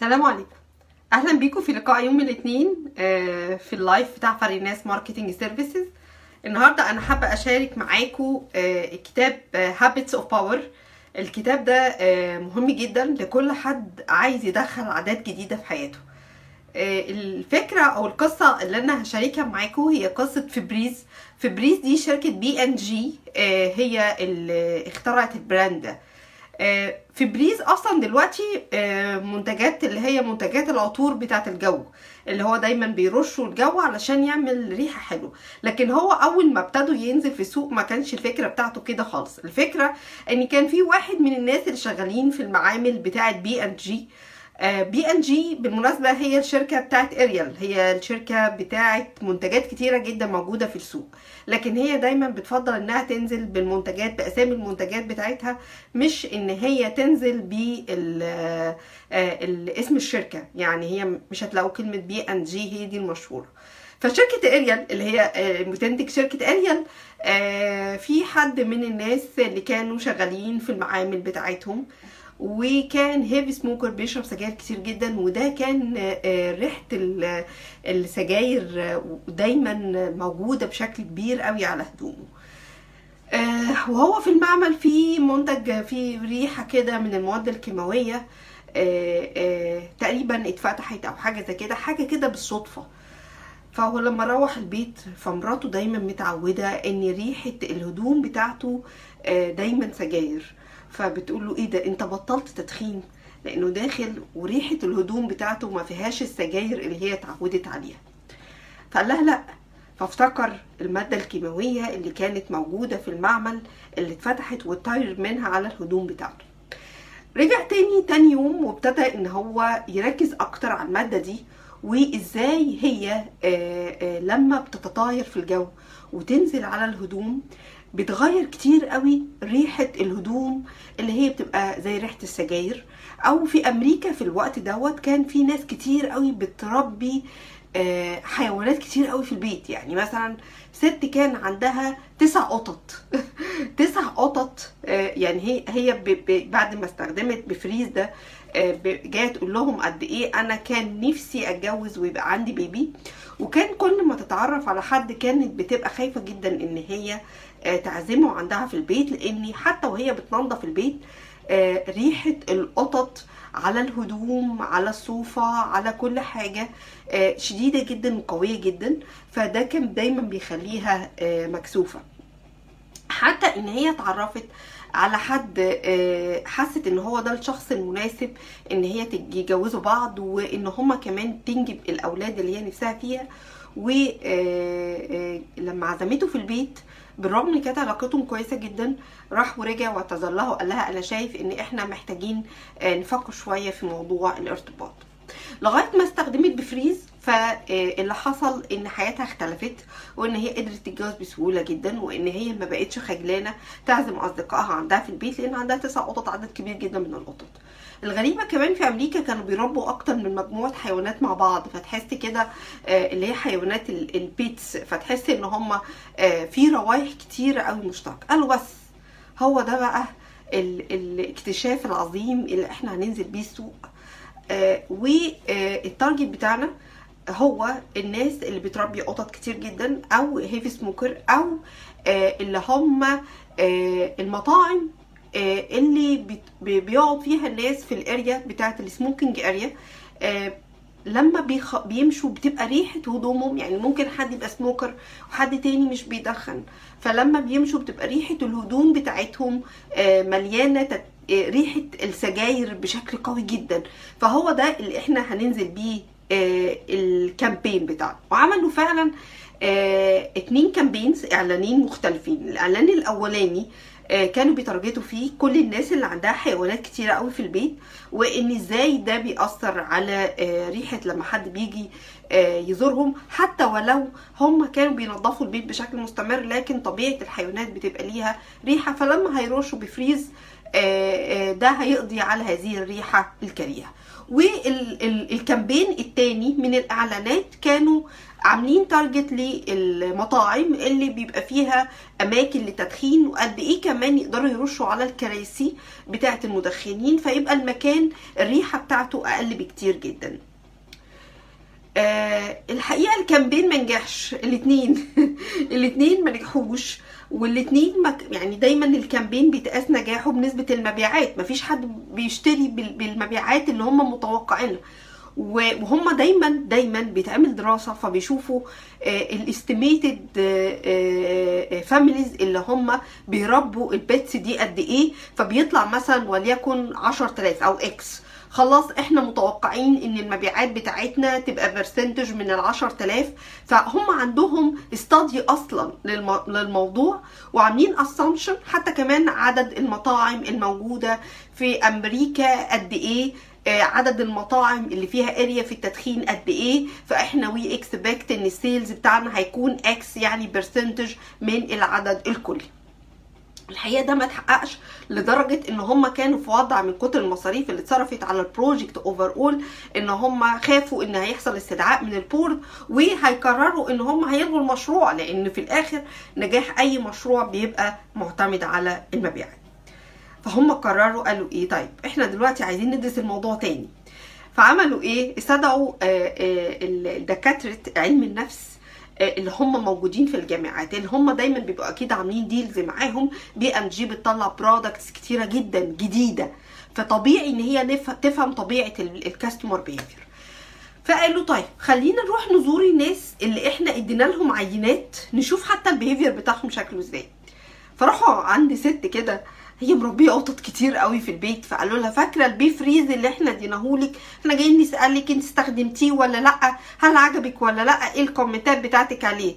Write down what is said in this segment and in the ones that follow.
السلام عليكم. أهلا بيكم في لقاء يوم الاثنين آه، في ال live بتاع فريناس marketing services. النهارده أنا حابة أشارك معاكم كتاب Habits of Power الكتاب ده آه، مهم جدا لكل حد عايز يدخل عادات جديدة في حياته. آه، الفكرة أو القصة اللي أنا هشاركها معاكم هي قصة فبريز فبريز دي شركة بي ان جي هي اللي اخترعت ال brand ده. آه، فبريز أصلا دلوقتي آه، منتجات اللي هي منتجات العطور بتاعة الجو اللي هو دايما بيرشوا الجو علشان يعمل ريحة حلوة. لكن هو أول ما ابتدوا ينزل في السوق ما كانش الفكرة بتاعته كده خالص. الفكرة إن كان في واحد من الناس اللي شغالين في المعامل بتاعة بي ان جي بي ان جي بالمناسبة هي الشركة بتاعت اريال هي الشركة بتاعت منتجات كتيرة جدا موجودة في السوق. لكن هي دايما بتفضل إنها تنزل بالمنتجات بأسامي المنتجات بتاعتها مش إن هي تنزل باسم الشركة. يعني هي مش هتلاقوا كلمة بي ان جي هي دي المشهورة. فشركة اريال اللي هي بتنتج شركة اريال في حد من الناس اللي كانوا شغالين في المعامل بتاعتهم وكان heavy smoker بيشرب سجاير كتير جدا وده كان ريحة السجاير دايما موجودة بشكل كبير قوي على هدومه. وهو في المعمل في منتج فيه ريحة كده من المواد الكيماوية تقريبا اتفتحت أو حاجة زي كده حاجة كده بالصدفة. فهو لما روح البيت فمراته دايما متعودة إن ريحة الهدوم بتاعته دايما سجاير. فبتقول له إيه ده؟ أنت بطلت تدخين. لأنه داخل وريحة الهدوم بتاعته ما فيهاش السجاير اللي هي اتعودت عليها. فقال لها لا. فافتكر المادة الكيماوية اللي كانت موجودة في المعمل اللي اتفتحت واتطير منها على الهدوم بتاعته. رجع تاني تاني يوم وابتدى إن هو يركز أكتر على المادة دي وإزاي هي لما بتتطاير في الجو وتنزل على الهدوم بتغير كتير قوي ريحة الهدوم اللي هي بتبقى زي ريحة السجاير. أو في أمريكا في الوقت دوت كان في ناس كتير قوي بتربي حيوانات كتير قوي في البيت. يعني مثلا ست كان عندها تسع قطط. تسع قطط يعني هي هي بعد ما استخدمت بفريز ده جاية تقول لهم قد إيه أنا كان نفسي أتجوز ويبقى عندي بيبي. وكان كل ما تتعرف على حد كانت بتبقى خايفة جدا إن هي تعزمه عندها في البيت لاني حتى وهي بتنظف البيت ريحة القطط على الهدوم على الصوفة على كل حاجة شديدة جدا وقوية جدا. فده كان دايما بيخليها مكسوفة. حتى إن هي اتعرفت على حد حست إن هو ده الشخص المناسب إن هي يتجوزوا بعض وإن هما كمان تنجب الأولاد اللي هي نفسها فيها. ولما عزمته في البيت بالرغم إن كانت علاقتهم كويسة جدا راح ورجع واعتذر لها وقال لها أنا شايف إن إحنا محتاجين نفكر شوية في موضوع الارتباط. لغاية ما استخدمت بفريز فاللي حصل إن حياتها اختلفت وإن هي قدرت تتجوز بسهولة جدا وإن هي ما بقتش خجلانة تعزم أصدقائها عندها في البيت لأن عندها تسع قطط عدد كبير جدا من القطط. الغريبة كمان في أمريكا كانوا بيربوا أكتر من مجموعة حيوانات مع بعض. فتحس كده اللي هي حيوانات البيتس. فتحس إن هما في روايح كتيرة قوي مشتركة. قالوا بس هو ده بقى الاكتشاف العظيم اللي إحنا هننزل بيه السوق. وال target بتاعنا هو الناس اللي بتربي قطط كتير جدا أو heavy smoker أو اللي هم المطاعم اللي بيقعد فيها الناس في ال area بتاعة ال smoking area لما بيخ... بيمشوا بتبقى ريحة هدومهم يعني ممكن حد يبقى smoker وحد تاني مش بيدخن. فلما بيمشوا بتبقى ريحة الهدوم بتاعتهم مليانة تت... ريحة السجاير بشكل قوي جدا. فهو ده اللي إحنا هننزل بيه ال campaign بتاعنا وعملوا فعلا اتنين campaigns اعلانين مختلفين. الإعلان الأولاني كانوا بي target وا فيه كل الناس اللي عندها حيوانات كتيرة قوي في البيت وإن إزاي ده بيأثر على ريحة لما حد بيجي يزورهم. حتى ولو هم كانوا بينظفوا البيت بشكل مستمر لكن طبيعة الحيوانات بتبقى ليها ريحة. فلما هيرشوا Febreze ده هيقضي على هذه الريحة الكريهة. وال campaign التاني من الإعلانات كانوا عاملين target للمطاعم اللي بيبقى فيها أماكن للتدخين وقد إيه كمان يقدروا يرشوا على الكراسي بتاعة المدخنين فيبقى المكان الريحة بتاعته أقل بكتير جدا. آه الحقيقة ال campaign ما نجحش الاثنين الاثنين ما نجحوش والاثنين يعني دايما ال campaign بيتقاس نجاحه بنسبة المبيعات. مفيش حد بيشتري بالمبيعات اللي هم متوقعينها. وهم دايما دايما بيتعمل دراسة فبيشوفوا ال estimated families اللي هم بيربوا ال pets دي قد إيه. فبيطلع مثلا وليكن 10000 أو X خلاص إحنا متوقعين إن المبيعات بتاعتنا تبقى percentage من ال 10000 فهم عندهم study أصلا للموضوع وعاملين assumption حتى كمان عدد المطاعم الموجودة في أمريكا قد إيه عدد المطاعم اللي فيها area في التدخين قد إيه. فإحنا we expect إن ال sales بتاعنا هيكون X يعني percentage من العدد الكلي. الحقيقة ده ما اتحققش لدرجة إن هم كانوا في وضع من كتر المصاريف اللي اتصرفت على ال project overall إن هم خافوا إن هيحصل استدعاء من ال board وهيقرروا إن هم هيلغوا المشروع لأن في الآخر نجاح أي مشروع بيبقى معتمد على المبيعات فهم قرروا قالوا إيه؟ طيب إحنا دلوقتي عايزين ندرس الموضوع تاني. فعملوا إيه؟ استدعوا دكاتره علم النفس اللي هم موجودين في الجامعات اللي هم دايما بيبقوا أكيد عاملين deals معاهم. بي إم جي بتطلع products كتيرة جدا جديدة. فطبيعي إن هي تفهم طبيعة ال customer behavior فقالوا طيب خلينا نروح نزور الناس اللي إحنا إدينا لهم عينات نشوف حتى ال behavior بتاعهم شكله إزاي. فراحوا عند ست كده هي مربيه قطط كتير قوي في البيت فقالوا لها فاكرة ال Febreze اللي إحنا اديناهولك إحنا جايين نسألك انت استخدمتيه ولا لأ؟ هل عجبك ولا لأ؟ إيه الكومنتات بتاعتك عليه؟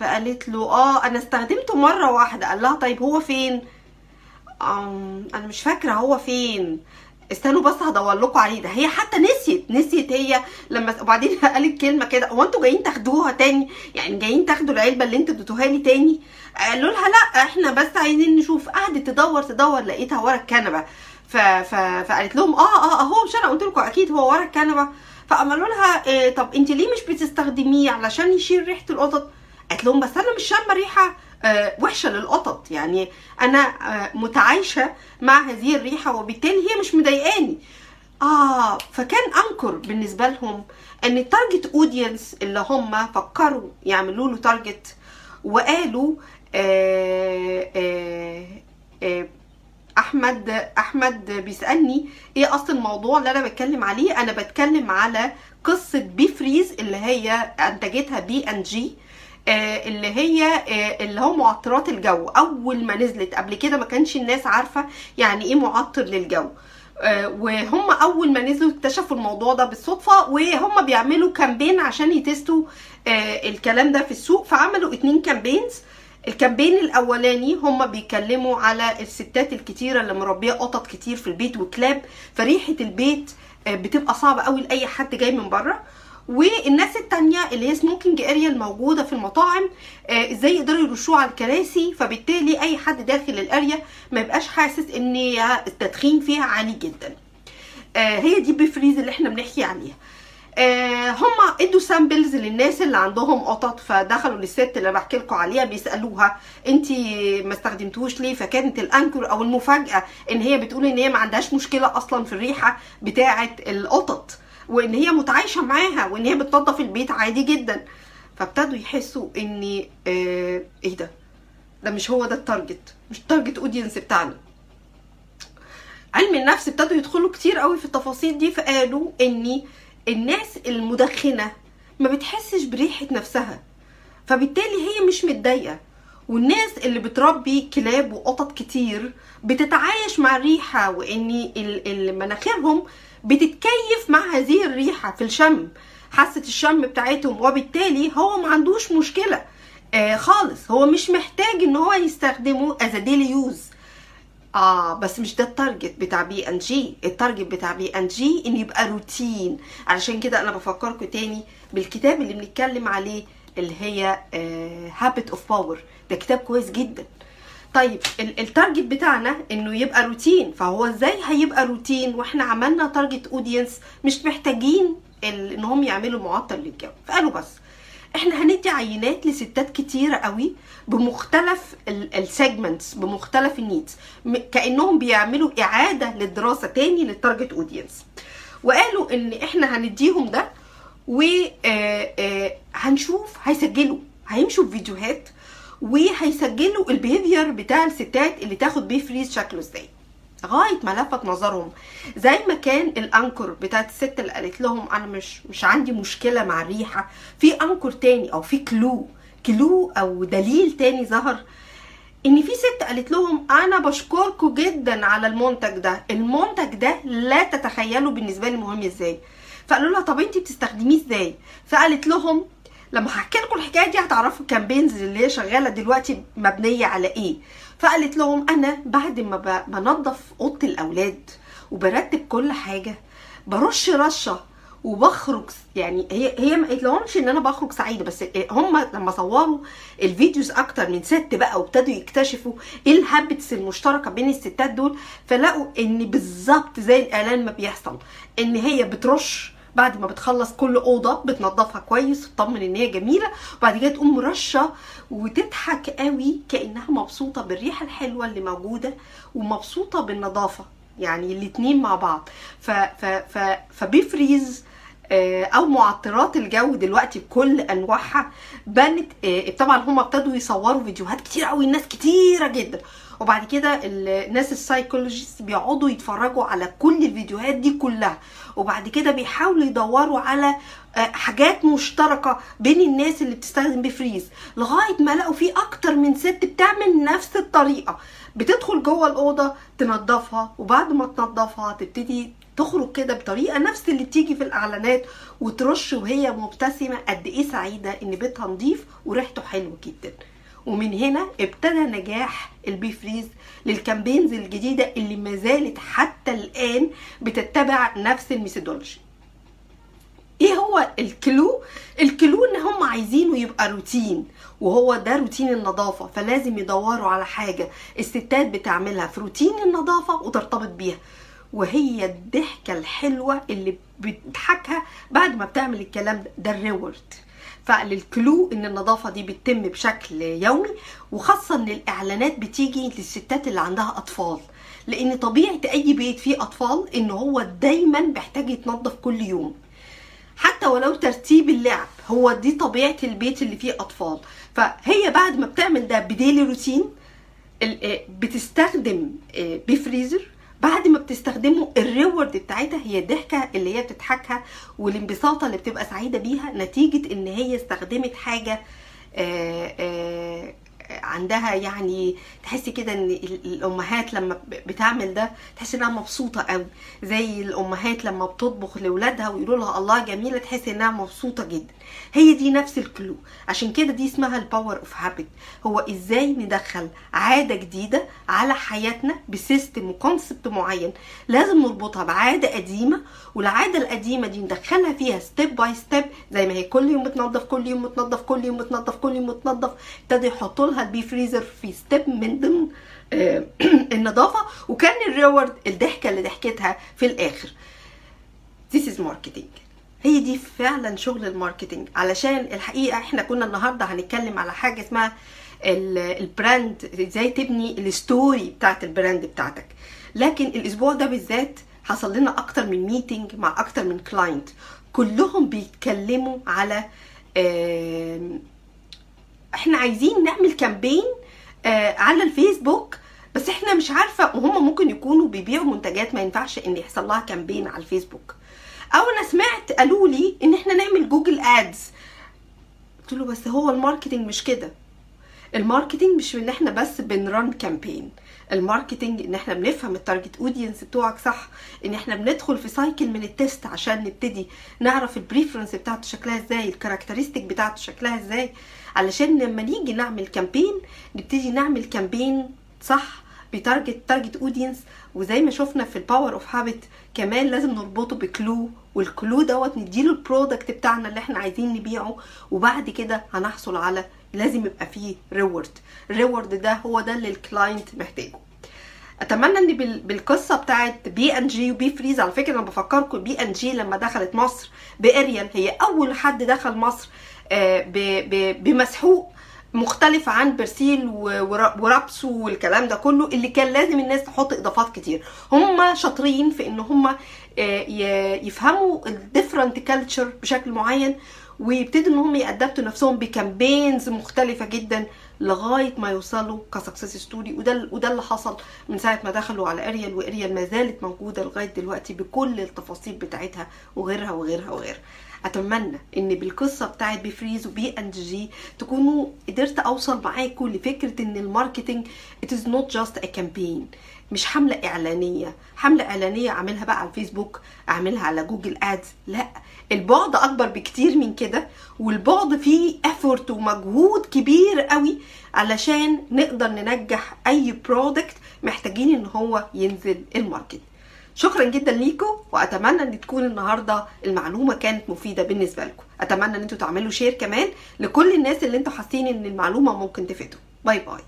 فقالت له آه أنا استخدمته مرة واحدة. قال لها طيب هو فين؟ أنا مش فاكرة هو فين. استنوا بس هدور لكم عليه ده هي حتى نسيت نسيت هي لما وبعدين قالت كلمة كده. هو أنتوا جايين تاخدوها تاني؟ يعني جايين تاخدوا العلبة اللي أنتوا اديتوها لي تاني؟ قالوا لها لا إحنا بس عايزين نشوف. قعدت تدور تدور لقيتها ورا الكنبة. ف... ف... فقالت لهم آه آه اهو مش أنا قلت لكم أكيد هو ورا الكنبة. فقالوا لها إيه طب انت ليه مش بتستخدميه علشان يشيل ريحة القطط؟ قالت لهم بس أنا مش شامة ريحة. آه وحشة للقطط. يعني أنا آه متعايشة مع هذه الريحة وبالتالي هي مش مضايقاني. آه فكان anchor بالنسبة لهم إن ال target audience اللي هم فكروا يعملوا له target وقالوا آه آه آه أحمد أحمد بيسألني إيه أصل الموضوع اللي أنا بتكلم عليه؟ أنا بتكلم على قصة Febreze اللي هي أنتجتها بي ان جي اللي هي اللي هو معطرات الجو. أول ما نزلت قبل كده ما كانش الناس عارفة يعني إيه معطر للجو. وهم أول ما نزلوا اكتشفوا الموضوع ده بالصدفة وهم بيعملوا campaign عشان ي test وا الكلام ده في السوق. فعملوا اتنين campaigns ال campaign الأولاني هم بيتكلموا على الستات الكتيرة اللي مربية قطط كتير في البيت وكلاب. فريحة البيت بتبقى صعبة قوي لأي حد جاي من بره. والناس التانية اللي هي smoking area الموجودة في المطاعم إزاي يقدروا يرشوها على الكراسي فبالتالي أي حد داخل ال area ما يبقاش حاسس إن التدخين فيها عالي جدا. هي دي Febreze اللي إحنا بنحكي عليها. هم إدوا samples للناس اللي عندهم قطط فدخلوا للست اللي بحكي لكم عليها بيسألوها انت ما استخدمتوش ليه؟ فكانت ال anchor أو المفاجأة إن هي بتقول إن هي ما عندهاش مشكلة أصلا في الريحة بتاعة القطط. وإن هي متعايشة معاها وإن هي بتنظف البيت عادي جدا. فابتدوا يحسوا إن آه إيه ده؟ ده مش هو ده ال target مش ال target audience بتاعنا. علم النفس ابتدوا يدخلوا كتير قوي في التفاصيل دي فقالوا إن الناس المدخنة ما بتحسش بريحة نفسها فبالتالي هي مش متضايقة. والناس اللي بتربي كلاب وقطط كتير بتتعايش مع الريحه وإن مناخيرهم بتتكيف مع هذه الريحة في الشم. حاسه الشم بتاعتهم وبالتالي هو ما عندوش مشكلة. آه خالص. هو مش محتاج إن هو يستخدمه as daily use آه بس مش ده ال target بتاع P&G ال target بتاع P&G إن يبقى روتين علشان كده أنا بفكركم تاني بالكتاب اللي بنتكلم عليه اللي هي Habit of Power ده كتاب كويس جدا. طيب ال target بتاعنا إنه يبقى روتين فهو إزاي هيبقى روتين وإحنا عملنا target audience مش محتاجين ان هم يعملوا معطر للجو. فقالوا بس إحنا هندي عينات لستات كتيرة قوي بمختلف ال segments بمختلف ال needs كأنهم بيعملوا إعادة للدراسة تاني لل target audience وقالوا إن إحنا هنديهم ده وهنشوف هيسجلوا هيمشوا بفيديوهات وهيسجلوا ال behavior بتاع الستات اللي تاخد Febreze شكله إزاي. لغايه ما لفت نظرهم. زي ما كان ال anchor بتاعت الست اللي قالت لهم أنا مش مش عندي مشكلة مع الريحة. في anchor تاني أو في clue clue أو دليل تاني ظهر. إن في ست قالت لهم أنا بشكركم جدا على المنتج ده. المنتج ده لا تتخيلوا بالنسبة لي مهم إزاي. فقالوا لها طب انت بتستخدميه إزاي؟ فقالت لهم لما هحكي لكم الحكاية دي هتعرفوا ال campaigns اللي هي شغالة دلوقتي مبنية على إيه. فقالت لهم أنا بعد ما بنظف أوضة الأولاد وبرتب كل حاجة برش رشة وبخرج يعني هي هي ما قالتلهمش إن أنا بخرج سعيدة بس هم لما صوروا ال videos أكتر من ست بقى وابتدوا يكتشفوا إيه ال habits المشتركة بين الستات دول فلقوا إن بالظبط زي الإعلان ما بيحصل إن هي بترش بعد ما بتخلص كل أوضة بتنظفها كويس وتطمن إن هي جميلة. وبعد كده تقوم رشه وتضحك قوي كأنها مبسوطة بالريحة الحلوة اللي موجودة ومبسوطة بالنظافة. يعني الاتنين مع بعض. ف ف ف Febreze أو معطرات الجو دلوقتي بكل أنواعها. بنت طبعا هم ابتدوا يصوروا فيديوهات كتير قوي الناس كتيرة جدا. وبعد كده الناس ال psychologist بيقعدوا يتفرجوا على كل الفيديوهات دي كلها. وبعد كده بيحاولوا يدوروا على حاجات مشتركة بين الناس اللي بتستخدم Febreze لغاية ما لقوا في أكتر من ست بتعمل نفس الطريقة. بتدخل جوه الأوضة تنظفها وبعد ما تنظفها تبتدي تخرج كده بطريقة نفس اللي بتيجي في الإعلانات وترش وهي مبتسمة قد إيه سعيدة إن بيتها نظيف وريحته حلو جدا. ومن هنا ابتدى نجاح ال Febreze لل campaigns الجديدة اللي ما زالت حتى الآن بتتبع نفس ال methodology. إيه هو ال clue؟ ال clue إن هم عايزينه يبقى روتين وهو ده روتين النظافة فلازم يدوروا على حاجة الستات بتعملها في روتين النظافة وترتبط بيها. وهي الضحكة الحلوة اللي بتضحكها بعد ما بتعمل الكلام ده ده ال reward. فال clue إن النظافة دي بتتم بشكل يومي وخاصة إن الإعلانات بتيجي للستات اللي عندها أطفال. لأن طبيعة أي بيت فيه أطفال إن هو دايما بيحتاج يتنظف كل يوم. حتى ولو ترتيب اللعب هو دي طبيعة البيت اللي فيه أطفال. فهي بعد ما بتعمل ده بديلي روتين بتستخدم بفريزر بعد ما بتستخدمه الريورد بتاعتها هي الضحكه اللي هي بتضحكها والانبساطة اللي بتبقى سعيدة بيها نتيجة إن هي استخدمت حاجة آآ آآ عندها يعني تحسي كده إن الأمهات لما بتعمل ده تحسي إنها مبسوطة قوي. زي الأمهات لما بتطبخ لاولادها ويقولوا لها الله جميلة تحسي إنها مبسوطة جدا. هي دي نفس ال clue. عشان كده دي اسمها ال power of habit هو إزاي ندخل عادة جديدة على حياتنا ب system و concept معين. لازم نربطها بعادة قديمة والعادة القديمة دي ندخلها فيها step by step زي ما هي كل يوم بتنظف كل يوم بتنظف كل يوم بتنظف كل يوم بتنظف. ابتدى يحطوا لها ال Febreze في step من ضمن النظافة. وكان ال reward الضحكة اللي ضحكتها في الآخر. This is marketing. هي دي فعلا شغل ال marketing. علشان الحقيقة إحنا كنا النهارده هنتكلم على حاجة اسمها ال brand إزاي تبني ال story بتاعت ال brand بتاعتك. لكن الأسبوع ده بالذات حصل لنا أكتر من meeting مع أكتر من client كلهم بيتكلموا على إحنا عايزين نعمل campaign على الفيسبوك بس إحنا مش عارفة وهم ممكن يكونوا بيبيعوا منتجات ما ينفعش ان يحصل لها campaign على الفيسبوك. أو أنا سمعت قالوا لي ان إحنا نعمل Google Ads قلت له بس هو ال marketing مش كده. ال marketing مش إن إحنا بس بن run campaign ال marketing إن إحنا بنفهم ال target audience بتوعك صح إن إحنا بندخل في cycle من ال test عشان نبتدي نعرف ال preference بتاعته شكلها إزاي ال characteristic بتاعته شكلها إزاي. علشان لما نيجي نعمل campaign نبتدي نعمل campaign صح بت target target audience وزي ما شفنا في ال power of habit كمان لازم نربطه ب clue وال clue دوت نديله ال product بتاعنا اللي إحنا عايزين نبيعه. وبعد كده هنحصل على لازم يبقى فيه reward ال reward ده هو ده اللي ال client محتاجه. أتمنى إن بال- بالقصة بتاعت P&G و Febreze. على فكرة أنا بفكركم بي ان جي لما دخلت مصر باريال هي أول حد دخل مصر آه، بمسحوق مختلف عن برسيل ورابسو والكلام ده كله اللي كان لازم الناس تحط إضافات كتير. هم شاطرين في إن هم آه، يفهموا ال different culture بشكل معين. ويبتدوا ان هم ي adapt وا نفسهم ب campaigns مختلفة جدا لغاية ما يوصلوا ك success story وده وده اللي حصل من ساعة ما دخلوا على اريال واريال ما زالت موجودة لغاية دلوقتي بكل التفاصيل بتاعتها وغيرها وغيرها وغيرها. أتمنى إن بالقصة بتاعت Febreze و P&G تكونوا قدرت أوصل معاكم لفكرة إن ال marketing it is not just a campaign. مش حملة إعلانية. حملة إعلانية أعملها بقى على الفيسبوك أعملها على Google Ads لا البعد أكبر بكتير من كده والبعد فيه effort ومجهود كبير قوي علشان نقدر ننجح أي product محتاجين إن هو ينزل ال market شكرا جدا ليكم وأتمنى إن تكون النهارده المعلومة كانت مفيدة بالنسبة لكم. أتمنى إن أنتوا تعملوا share كمان لكل الناس اللي أنتوا حاسين إن المعلومة ممكن تفيدهم. bye bye